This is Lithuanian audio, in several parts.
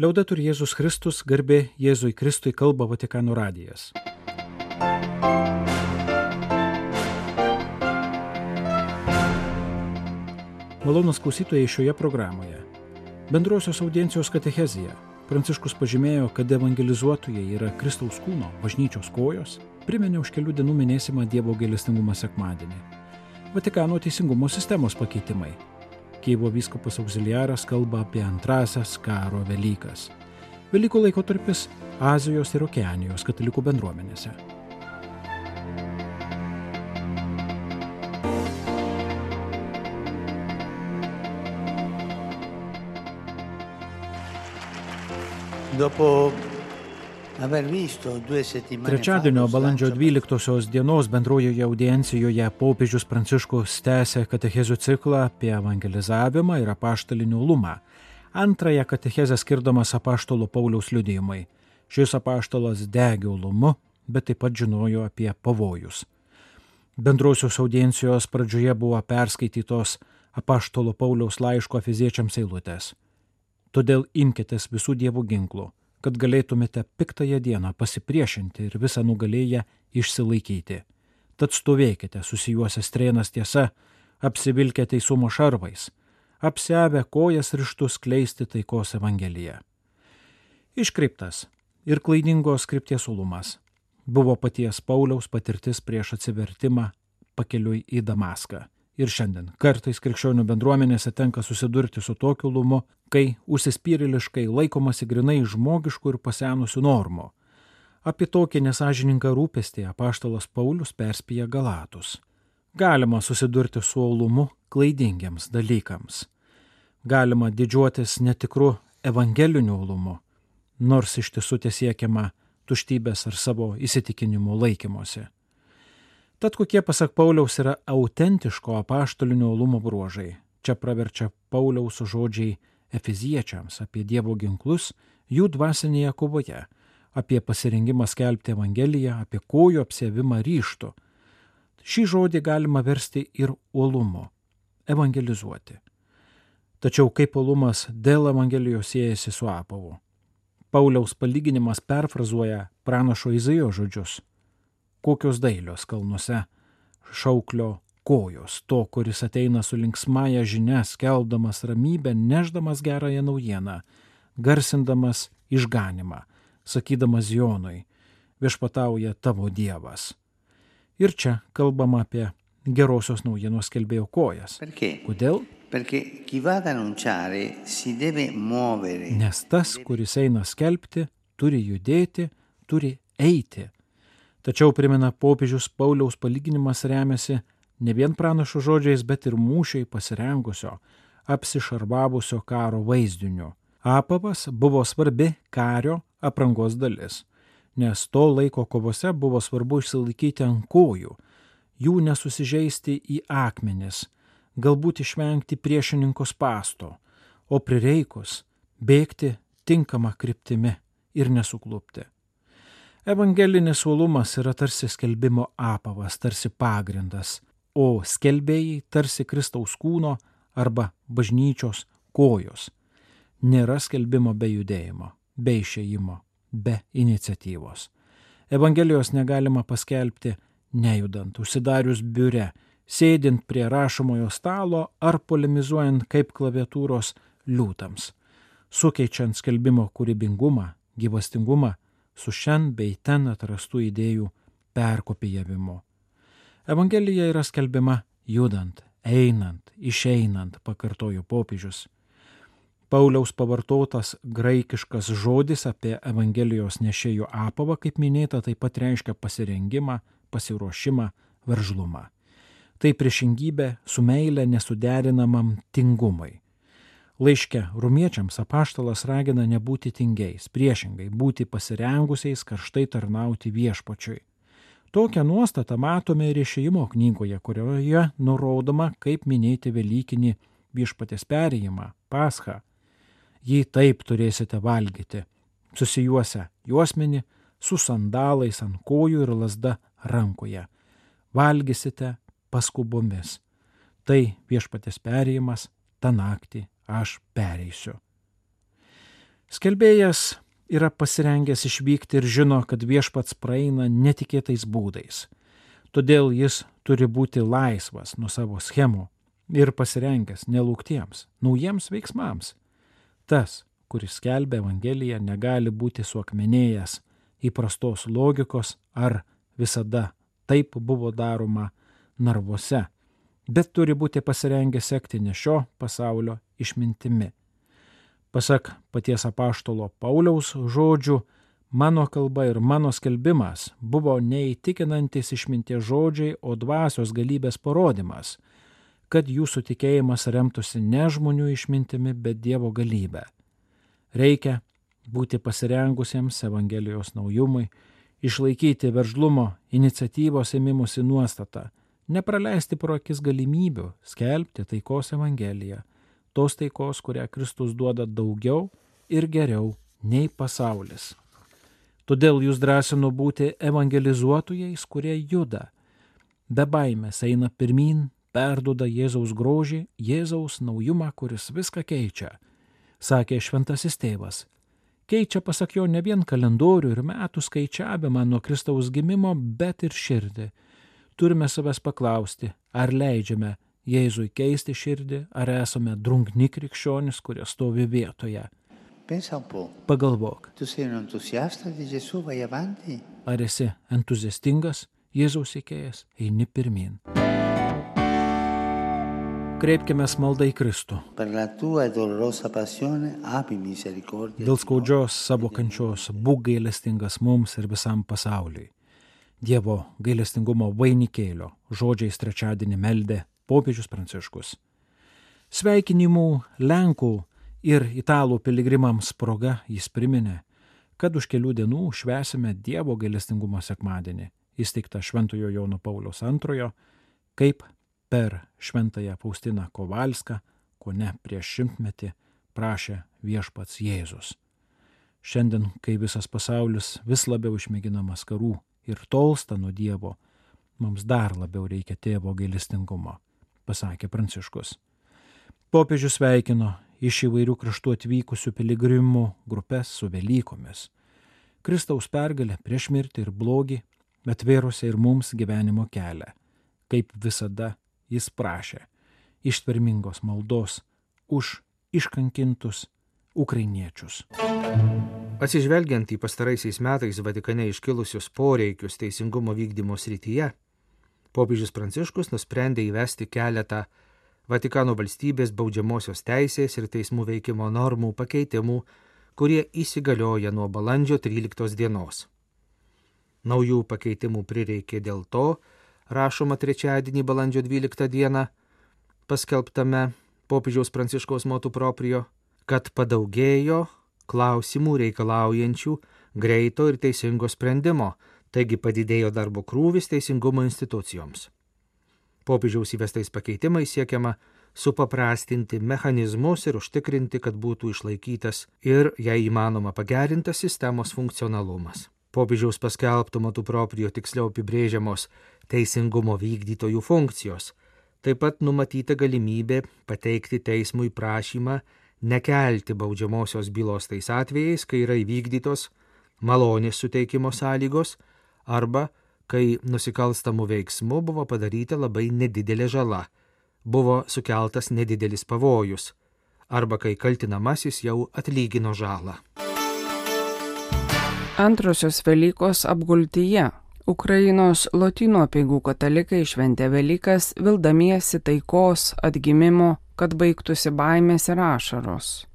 Liaudatur Jėzus Kristus, garbė Jėzui Kristui kalba Vatikano radijas. Malonus klausytojai šioje programoje. Bendrosios audiencijos katechezija. Pranciškus pažymėjo, kad evangelizuotojai yra Kristaus kūno, bažnyčios kojos, priminė už kelių dienų minėsimą Dievo gailestingumo sekmadienį. Vatikano teisingumo sistemos pakeitimai. Kievo vyskupas auxiliaras kalba apie antrasias karo Velykas. Velykų laikotarpis Azijos ir Okeanijos katalikų bendruomenėse. Dopo Trečiadienio balandžio slancio 12 dienos bendrojoje audiencijoje popiežius Pranciškus tęsė katechezių ciklą apie evangelizavimą ir apaštalinį ulumą. Antrąją katechezę skirdamas apaštalo Pauliaus liudijimai. Šis apaštalas degė ulumu, bet taip pat žinojo apie pavojus. Bendrosios audiencijos pradžioje buvo perskaitytos apaštalo Pauliaus laiško fiziečiams eilutės. Todėl imkitės visų dievų ginklų, kad galėtumėte piktąją dieną pasipriešinti ir visą nugalėję išsilaikyti. Tad stovėkite susijuosę strėnas tiesa, apsivilkę teisumo šarvais, apsiavę kojas ryštus kleisti taikos evangeliją. Iškreiptas ir klaidingos skripties ulumas buvo paties Pauliaus patirtis prieš atsivertimą pakeliui į Damaską. Ir šiandien kartais krikščionių bendruomenėse tenka susidurti su tokiu lumu, kai užsispyrėliškai laikomasi grinai žmogiškų ir pasenusių normų. Apie tokį nesažininką rūpestį apaštalas Paulius perspėja Galatus. Galima susidurti su olumu klaidingiams dalykams. Galima didžiuotis netikru evangeliniu olumu, nors iš tiesų tiesiekiama tuštybės ar savo įsitikinimų laikymosi. Tad kokie, pasak Pauliaus, yra autentiško apaštalinio olumo bruožai? Čia praverčia Pauliaus žodžiai Efeziečiams apie Dievo ginklus jų dvasinėje kovoje, apie pasirengimą skelbti Evangeliją, apie kojų apsėvimą ryštų. Šį žodį galima versti ir uolumu - evangelizuoti. Tačiau kaip uolumas dėl Evangelijos siejasi su apavu? Pauliaus palyginimas perfrazuoja pranašo Izaijo žodžius kokios dailios kalnuose šauklio kojos, to, kuris ateina su linksmąją žinia, skelbdamas ramybę, neždamas gerąją naujieną, garsindamas išganimą, sakydamas Jonui, viešpatauja tavo Dievas. Ir čia kalbama apie gerosios naujienos skelbėjo kojas. Perché? Kodėl? Perché. Nes tas, kuris eina skelbti, turi judėti, turi eiti. Tačiau primena popiežius Pauliaus palyginimas remiasi ne vien pranašo žodžiais, bet ir mūšiai pasirengusio, apsišarvavusio karo vaizdiniu. Apavas buvo svarbi kario aprangos dalis, nes to laiko kovose buvo svarbu išsilaikyti ant kojų, jų nesusižeisti į akmenis, galbūt išvengti priešininko pasto, o prireikus bėgti tinkamą kryptimi ir nesuklupti. Evangelinis uolumas yra tarsi skelbimo apavas, tarsi pagrindas, o skelbėjai tarsi Kristaus kūno arba bažnyčios kojos. Nėra skelbimo be judėjimo, be išėjimo, be iniciatyvos. Evangelijos negalima paskelbti nejudant, užsidarius biure, sėdint prie rašomojo stalo ar polemizuojant kaip klaviatūros liūtams, sukeičiant skelbimo kūrybingumą, gyvastingumą su šen bei ten atrastų idėjų perkopijavimu. Evangelija yra skelbiama judant, einant, išeinant, pakartojo popiežius. Pauliaus pavartotas graikiškas žodis apie Evangelijos nešėjo apavą, kaip minėta, taip pat reiškia pasirengimą, pasiruošimą, veržlumą. Tai priešingybė su meile nesuderinamam tingumui. Laiške rumiečiams apaštalas ragina nebūti tingiais, priešingai būti pasirengusiais karštai tarnauti viešpačiui. Tokią nuostatą matome ir išėjimo knygoje, kurioje nurodoma, kaip minėti Velykinį viešpatės perėjimą, paschą. Jį taip turėsite valgyti, susijuose juosmenį, su sandalais ant kojų ir lasda rankoje. Valgysite paskubomis. Tai viešpatės perėjimas tą naktį aš pereisiu. Skelbėjas yra pasirengęs išvykti ir žino, kad viešpats praeina netikėtais būdais. Todėl jis turi būti laisvas nuo savo schemų ir pasirengęs nelauktiems, naujiems veiksmams. Tas, kuris skelbia Evangeliją, negali būti suakmenėjęs įprastos logikos ar visada taip buvo daroma narvuose, bet turi būti pasirengęs sekti ne šio pasaulio išmintimi. Pasak paties apaštalo Pauliaus žodžių, mano kalba ir mano skelbimas buvo neįtikinantis išminties žodžiai, o dvasios galybės parodimas, kad jūsų tikėjimas remtųsi ne žmonių išmintimi, bet Dievo galybė. Reikia būti pasirengusiems Evangelijos naujumui, išlaikyti veržlumo, iniciatyvos ėmimusi nuostatą, nepraleisti pro akis galimybių skelbti taikos Evangeliją tos taikos, kurią Kristus duoda daugiau ir geriau nei pasaulis. Todėl jūs drąsinu būti evangelizuotojais, kurie juda, be baimės eina pirmin, perduoda Jėzaus grožį, Jėzaus naujumą, kuris viską keičia, sakė šventasis tėvas. Keičia, pasak jo, ne vien kalendorių ir metų skaičiavimą nuo Kristaus gimimo, bet ir širdį. Turime savęs paklausti, ar leidžiame Jėzui keisti širdį, ar esame drungni krikščionis, kurie stovi vietoje. Pagalvok. Ar esi entuziastingas, Jėzaus įkėjęs, eini pirmin. Kreipkime maldą į Kristų. Dėl skaudžios savo kančios būk gailestingas mums ir visam pasauliui. Dievo gailestingumo vainikėlio žodžiais trečiadienį meldė popiežius Pranciškus. Sveikinimų Lenkų ir Italų piligrimams proga jis priminė, kad už kelių dienų švesime Dievo gailestingumo sekmadienį, įsteigtą Šventojo Jono Pauliaus II, kaip per Šventąją Faustiną Kovalską, ko ne prieš šimtmetį, prašė viešpats Jėzus. Šiandien, kai visas pasaulis vis labiau išmėginamas karų ir tolsta nuo Dievo, mums dar labiau reikia tėvo gailestingumo pasakė Pranciškus. Popiežius sveikino iš įvairių kraštų atvykusių piligrimų grupės su Velykomis. Kristaus pergalė prieš mirtį ir blogį atvėrusi ir mums gyvenimo kelią. Kaip visada jis prašė ištvermingos maldos už iškankintus ukrainiečius. Atsižvelgiant į pastaraisiais metais Vatikane iškilusius poreikius teisingumo vykdymo srityje, popiežius Pranciškus nusprendė įvesti keletą Vatikano valstybės baudžiamosios teisės ir teismų veikimo normų pakeitimų, kurie įsigalioja nuo balandžio 13 dienos. Naujų pakeitimų prireikė dėl to, rašoma trečiadienį balandžio 12 dieną, paskelbtame popiežiaus Pranciškaus motų proprio, kad padaugėjo klausimų reikalaujančių greito ir teisingo sprendimo, taigi padidėjo darbo krūvis teisingumo institucijoms. Popiežiaus įvestais pakeitimais siekiama supaprastinti mechanizmus ir užtikrinti, kad būtų išlaikytas ir, jei įmanoma, pagerintas sistemos funkcionalumas. Popiežiaus paskelbtų matų proprio tiksliau apibrėžiamos teisingumo vykdytojų funkcijos. Taip pat numatyta galimybė pateikti teismui prašymą nekelti baudžiamosios bylos tais atvejais, kai yra įvykdytos malonės suteikimo sąlygos arba kai nusikalstamų veiksmų buvo padaryta labai nedidelė žala, buvo sukeltas nedidelis pavojus, arba kai kaltinamasis jau atlygino žalą. Antrosios Velykos apgultyje Ukrainos lotynų apieigų katalikai šventė Velykas vildamiesi taikos, atgimimo, kad baigtųsi baimės ir ašaros.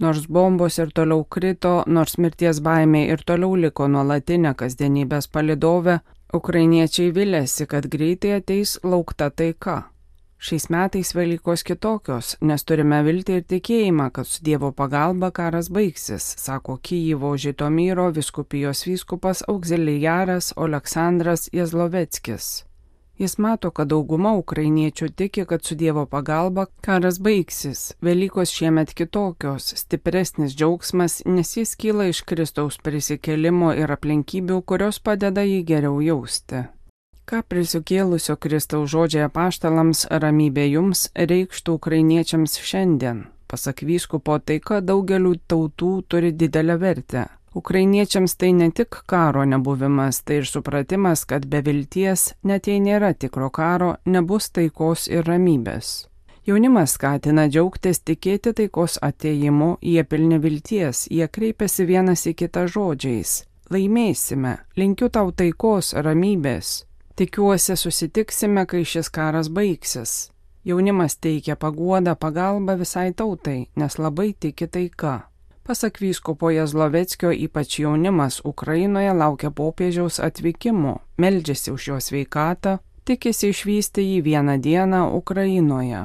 Nors bombos ir toliau krito, nors mirties baimė ir toliau liko nuolatinė kasdienybės palidovė, ukrainiečiai vilėsi, kad greitai ateis laukta taika. Šiais metais Velykos kitokios, nes turime viltį ir tikėjimą, kad su Dievo pagalba karas baigsis, sako Kyjivo Žitomyro viskupijos vyskupas auxiliaras Aleksandras Jezloveckis. Jis mato, kad dauguma ukrainiečių tiki, kad su Dievo pagalba karas baigsis. Velykos šiemet kitokios, stipresnis džiaugsmas, nes jis kyla iš Kristaus prisikelimo ir aplinkybių, kurios padeda jį geriau jausti. Ką prisikėlusio Kristaus žodžiai apaštalams ramybė jums reikštų ukrainiečiams šiandien? Pasak vyskupo, taika daugeliu tautų turi didelę vertę. Ukrainiečiams tai ne tik karo nebuvimas, tai ir supratimas, kad be vilties, net jei nėra tikro karo, nebus taikos ir ramybės. Jaunimas skatina džiaugtis tikėti taikos ateimu, jie pilni vilties, jie kreipiasi vienas į kitą žodžiais. Laimėsime, linkiu tau taikos, ramybės. Tikiuosi susitiksime, kai šis karas baigsis. Jaunimas teikia paguodą, pagalbą visai tautai, nes labai tiki taika. Pasak vyskupo Jazloveckio, ypač jaunimas Ukrainoje laukia popiežiaus atvykimo, meldžiasi už jo sveikatą, tikisi išvysti jį vieną dieną Ukrainoje.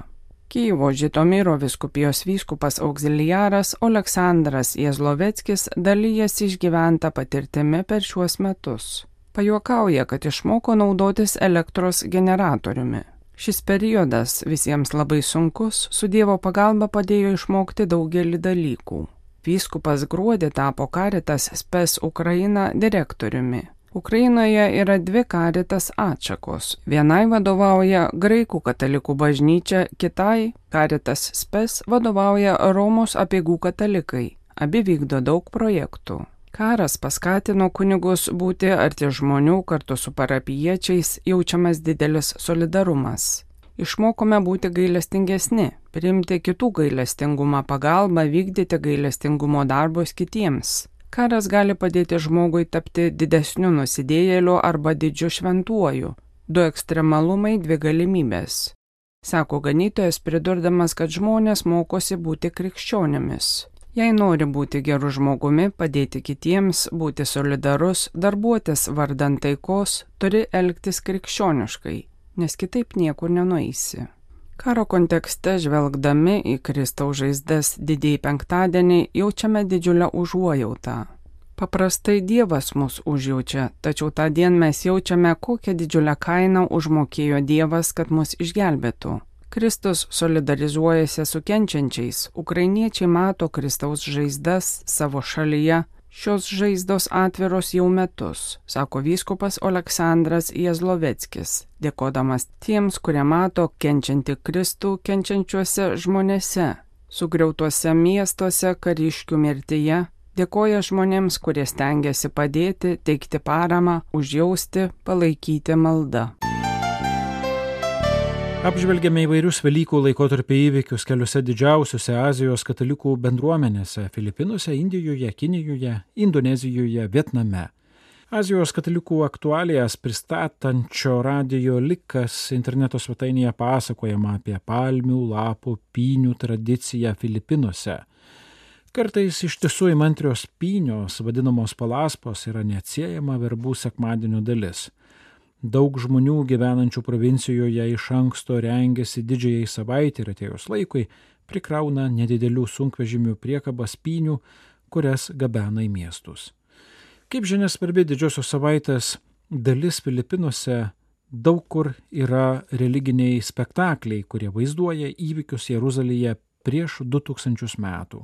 Kyivo Žitomiro viskupijos vyskupas auxiliaras Aleksandras Jezloveckis dalyjasi išgyventą patirtimi per šiuos metus. Pajuokauja, kad išmoko naudotis elektros generatoriumi. Šis periodas visiems labai sunkus, su Dievo pagalba padėjo išmokti daugelį dalykų. Vyskupas gruodį tapo Karitas Spes Ukraina direktoriumi. Ukrainoje yra dvi karitas atšakos. Vienai vadovauja Graikų katalikų bažnyčia, kitai karitas Spes vadovauja Romos apiegų katalikai. Abi vykdo daug projektų. Karas paskatino kunigus būti arti žmonių kartu su parapiečiais, jaučiamas didelis solidarumas. Išmokome būti gailestingesni, priimti kitų gailestingumą pagalbą, vykdyti gailestingumo darbus kitiems. Karas gali padėti žmogui tapti didesniu nusidėjėliu arba didžiu šventuoju. Du ekstremalumai, dvi galimybės. Sako ganytojas pridurdamas, kad žmonės mokosi būti krikščionėmis. Jei nori būti geru žmogumi, padėti kitiems, būti solidarus, darbuotis vardant taikos, turi elgtis krikščioniškai nes kitaip niekur nenueisi. Karo kontekste žvelgdami į Kristaus žaizdas didįjį penktadienį jaučiame didžiulę užuojautą. Paprastai Dievas mus užjaučia, tačiau tą dieną mes jaučiame, kokią didžiulę kainą užmokėjo Dievas, kad mus išgelbėtų. Kristus solidarizuojasi su kenčiančiais, ukrainiečiai mato Kristaus žaizdas savo šalyje, Šios žaizdos atviros jau metus, sako vyskupas Aleksandras Jezloveckis, dėkodamas tiems, kurie mato kenčiantį Kristų kenčiančiuose žmonėse, sugriautuose miestuose kariškių mirtyje, dėkoja žmonėms, kurie stengiasi padėti, teikti paramą, užjausti, palaikyti maldą. Apžvelgėme įvairius Velykų laikotarpio įvykius keliose didžiausiose Azijos katalikų bendruomenėse - Filipinuose, Indijoje, Kinijoje, Indonezijoje, Vietname. Azijos katalikų aktualijas pristatančio radio likas interneto svetainėje pasakojama apie palmių, lapų, pynių tradiciją Filipinuose. Kartais iš tiesų įmantrios pynios, vadinamos palaspos, yra neatsiejama verbų sekmadienio dalis. Daug žmonių gyvenančių provincijoje iš anksto rengiasi didžiai savaitė ir atėjus laikui prikrauna nedidelių sunkvežimių priekabas pynių, kurias gabena į miestus. Kaip žinia, svarbi didžiosios savaitės dalis Filipinuose daug kur yra religiniai spektakliai, kurie vaizduoja įvykius Jeruzalėje prieš 2000 metų.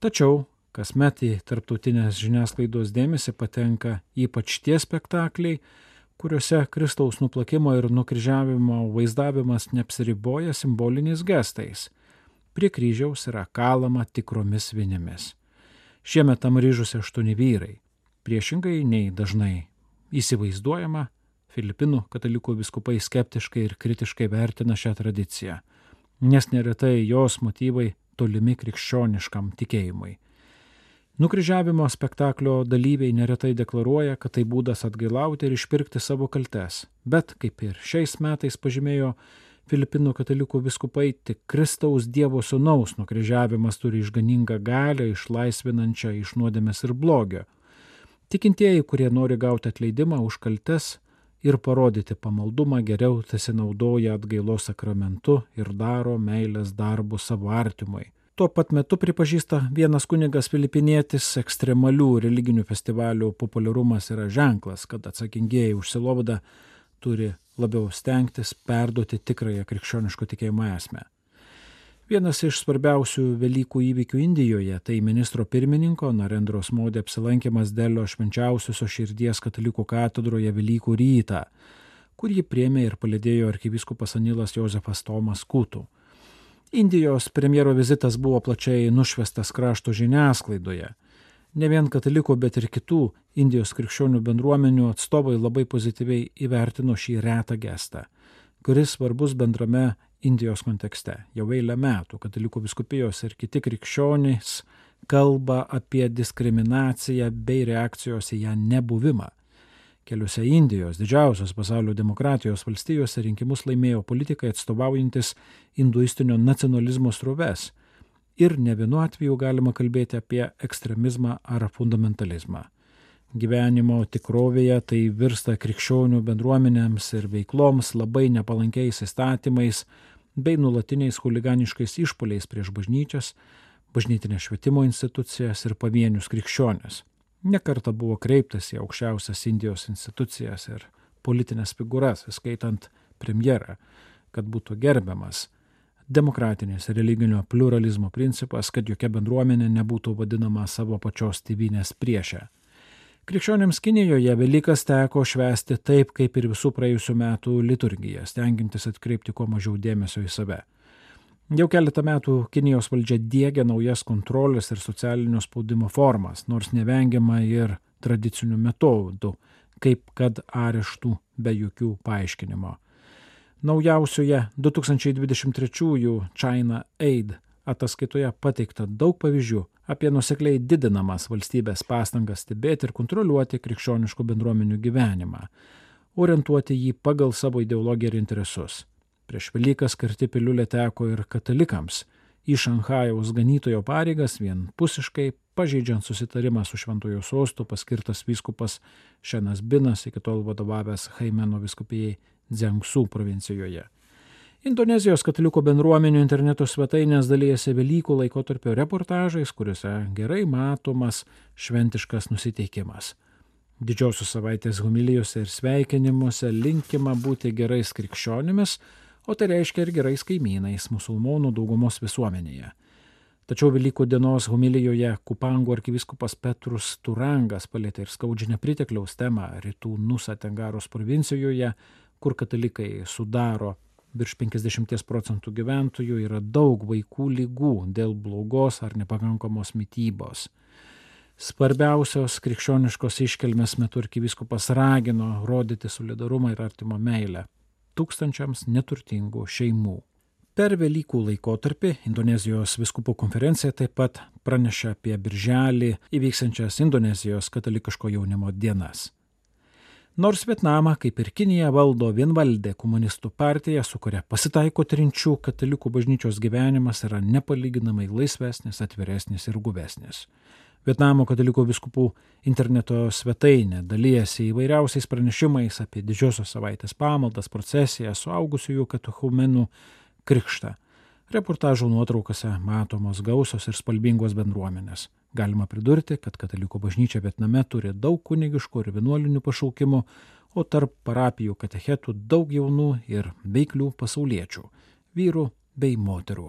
Tačiau kasmet į tarptautinės žiniasklaidos dėmesį patenka ypač tie spektakliai, kuriuose Kristaus nuplakimo ir nukryžiavimo vaizdavimas neapsiriboja simboliniais gestais. Prie kryžiaus yra kalama tikromis vinimis. Šiemet tam ryžusi aštuoni vyrai. Priešingai nei dažnai įsivaizduojama, Filipinų katalikų viskupai skeptiškai ir kritiškai vertina šią tradiciją, nes neretai jos motyvai tolimi krikščioniškam tikėjimui. Nukryžiavimo spektaklio dalyviai neretai deklaruoja, kad tai būdas atgailauti ir išpirkti savo kaltes. Bet, kaip ir šiais metais pažymėjo Filipinų katalikų viskupai, tik Kristaus Dievo Sūnaus nukryžiavimas turi išganingą galę, išlaisvinančią iš nuodėmės ir blogio. Tikintieji, kurie nori gauti atleidimą už kaltes ir parodyti pamaldumą, geriau pasinaudoja atgailos sakramentu ir daro meilės darbų savo artimui Tuo pat metu pripažįsta vienas kunigas filipinietis, ekstremalių religinių festivalių populiarumas yra ženklas, kad atsakingieji už silovadą turi labiau stengtis perduoti tikrąją krikščioniško tikėjimo esmę. Vienas iš svarbiausių Velykų įvykių Indijoje tai ministro pirmininko Narendros Modė apsilankimas Delio švenčiausiosios širdies katalikų katedroje Velykų rytą, kur jį priemė ir palidėjo arkivyskupas Anilas Josefas Tomas Kutų. Indijos premjero vizitas buvo plačiai nušvestas krašto žiniasklaidoje. Ne vien katalikų, bet ir kitų Indijos krikščionių bendruomenių atstovai labai pozityviai įvertino šį retą gestą, kuris svarbus bendrame Indijos kontekste. Jau eilę metų katalikų viskupijos ir kiti krikščionys kalba apie diskriminaciją bei reakcijos į ją nebuvimą. Keliose Indijos didžiausios pasaulio demokratijos valstijose rinkimus laimėjo politikai atstovaujantis hinduistinio nacionalizmo sroves. Ir ne vienu atveju galima kalbėti apie ekstremizmą ar fundamentalizmą. Gyvenimo tikrovėje tai virsta krikščionių bendruomenėms ir veikloms labai nepalankiais įstatymais bei nulatiniais huliganiškais išpoliais prieš bažnyčias, bažnytinės švietimo institucijas ir pavienius krikščionis. Nekarta buvo kreiptas į aukščiausias Indijos institucijas ir politinės figūras, įskaitant premjerą, kad būtų gerbiamas demokratinės religinio pluralizmo principas, kad jokia bendruomenė nebūtų vadinama savo pačios tėvynės priešė. Krikščionėms Kinijoje Velykas teko švęsti taip, kaip ir visų praėjusių metų liturgija, stengiantis atkreipti kuo mažiau dėmesio į save. Jau keletą metų Kinijos valdžia dėgia naujas kontrolės ir socialinio spaudimo formas, nors nevengiama ir tradicinių metodų, kaip kad areštų be jokių paaiškinimo. Naujausioje 2023 China Aid ataskaitoje pateikta daug pavyzdžių apie nusekliai didinamas valstybės pastangas stebėti ir kontroliuoti krikščioniškų bendruomenių gyvenimą, orientuoti jį pagal savo ideologiją ir interesus. Prieš Velykas skirti piliulė teko ir katalikams. Į Šanhajaus ganytojo pareigas vienpusiškai, pažeidžiant susitarimą su Šventojo sostu, paskirtas vyskupas Šenas Binas, iki tol vadovavęs Haimeno viskupijai Dzengsu provincijoje. Indonezijos katalikų bendruomenių interneto svetainės dalyjasi Velykų laikotarpio reportažais, kuriuose gerai matomas šventiškas nusiteikimas. Didžiosios savaitės homilijose ir sveikinimuose linkima būti gerais krikščionimis, o tai reiškia ir gerais kaimynais musulmonų daugumos visuomenėje. Tačiau Velykų dienos homilijoje Kupango arkiviskupas Petrus Turangas palėtė ir skaudžią nepritekliaus temą rytų Nusa Tengaros provincijoje, kur katalikai sudaro virš 50 procentų gyventojų yra daug vaikų lygų dėl blogos ar nepakankamos mytybos. Svarbiausios krikščioniškos iškelmės metu arkiviskupas ragino rodyti solidarumą ir artimo meilę tūkstančiams neturtingų šeimų. Per Velykų laikotarpį Indonezijos viskupų konferencija taip pat pranešė apie birželį įvyksiančias Indonezijos katalikiško jaunimo dienas. Nors Vietnamą, kaip ir Kinija, valdo vienvaldė komunistų partija, su kuria pasitaiko trinčių, katalikų bažnyčios gyvenimas yra nepalyginamai laisvesnis, atviresnis ir guvesnis. Vietnamo katalikų viskupų interneto svetainė dalyjasi įvairiausiais pranešimais apie didžiosios savaitės pamaldas, procesiją, suaugusiųjų katechumenų krikštą. Reportažų nuotraukose matomos gausios ir spalvingos bendruomenės. Galima pridurti, kad katalikų bažnyčia Vietname turi daug kunigiškų ir vienuolinių pašaukimų, o tarp parapijų katechetų daug jaunų ir veiklių pasauliečių - vyrų bei moterų.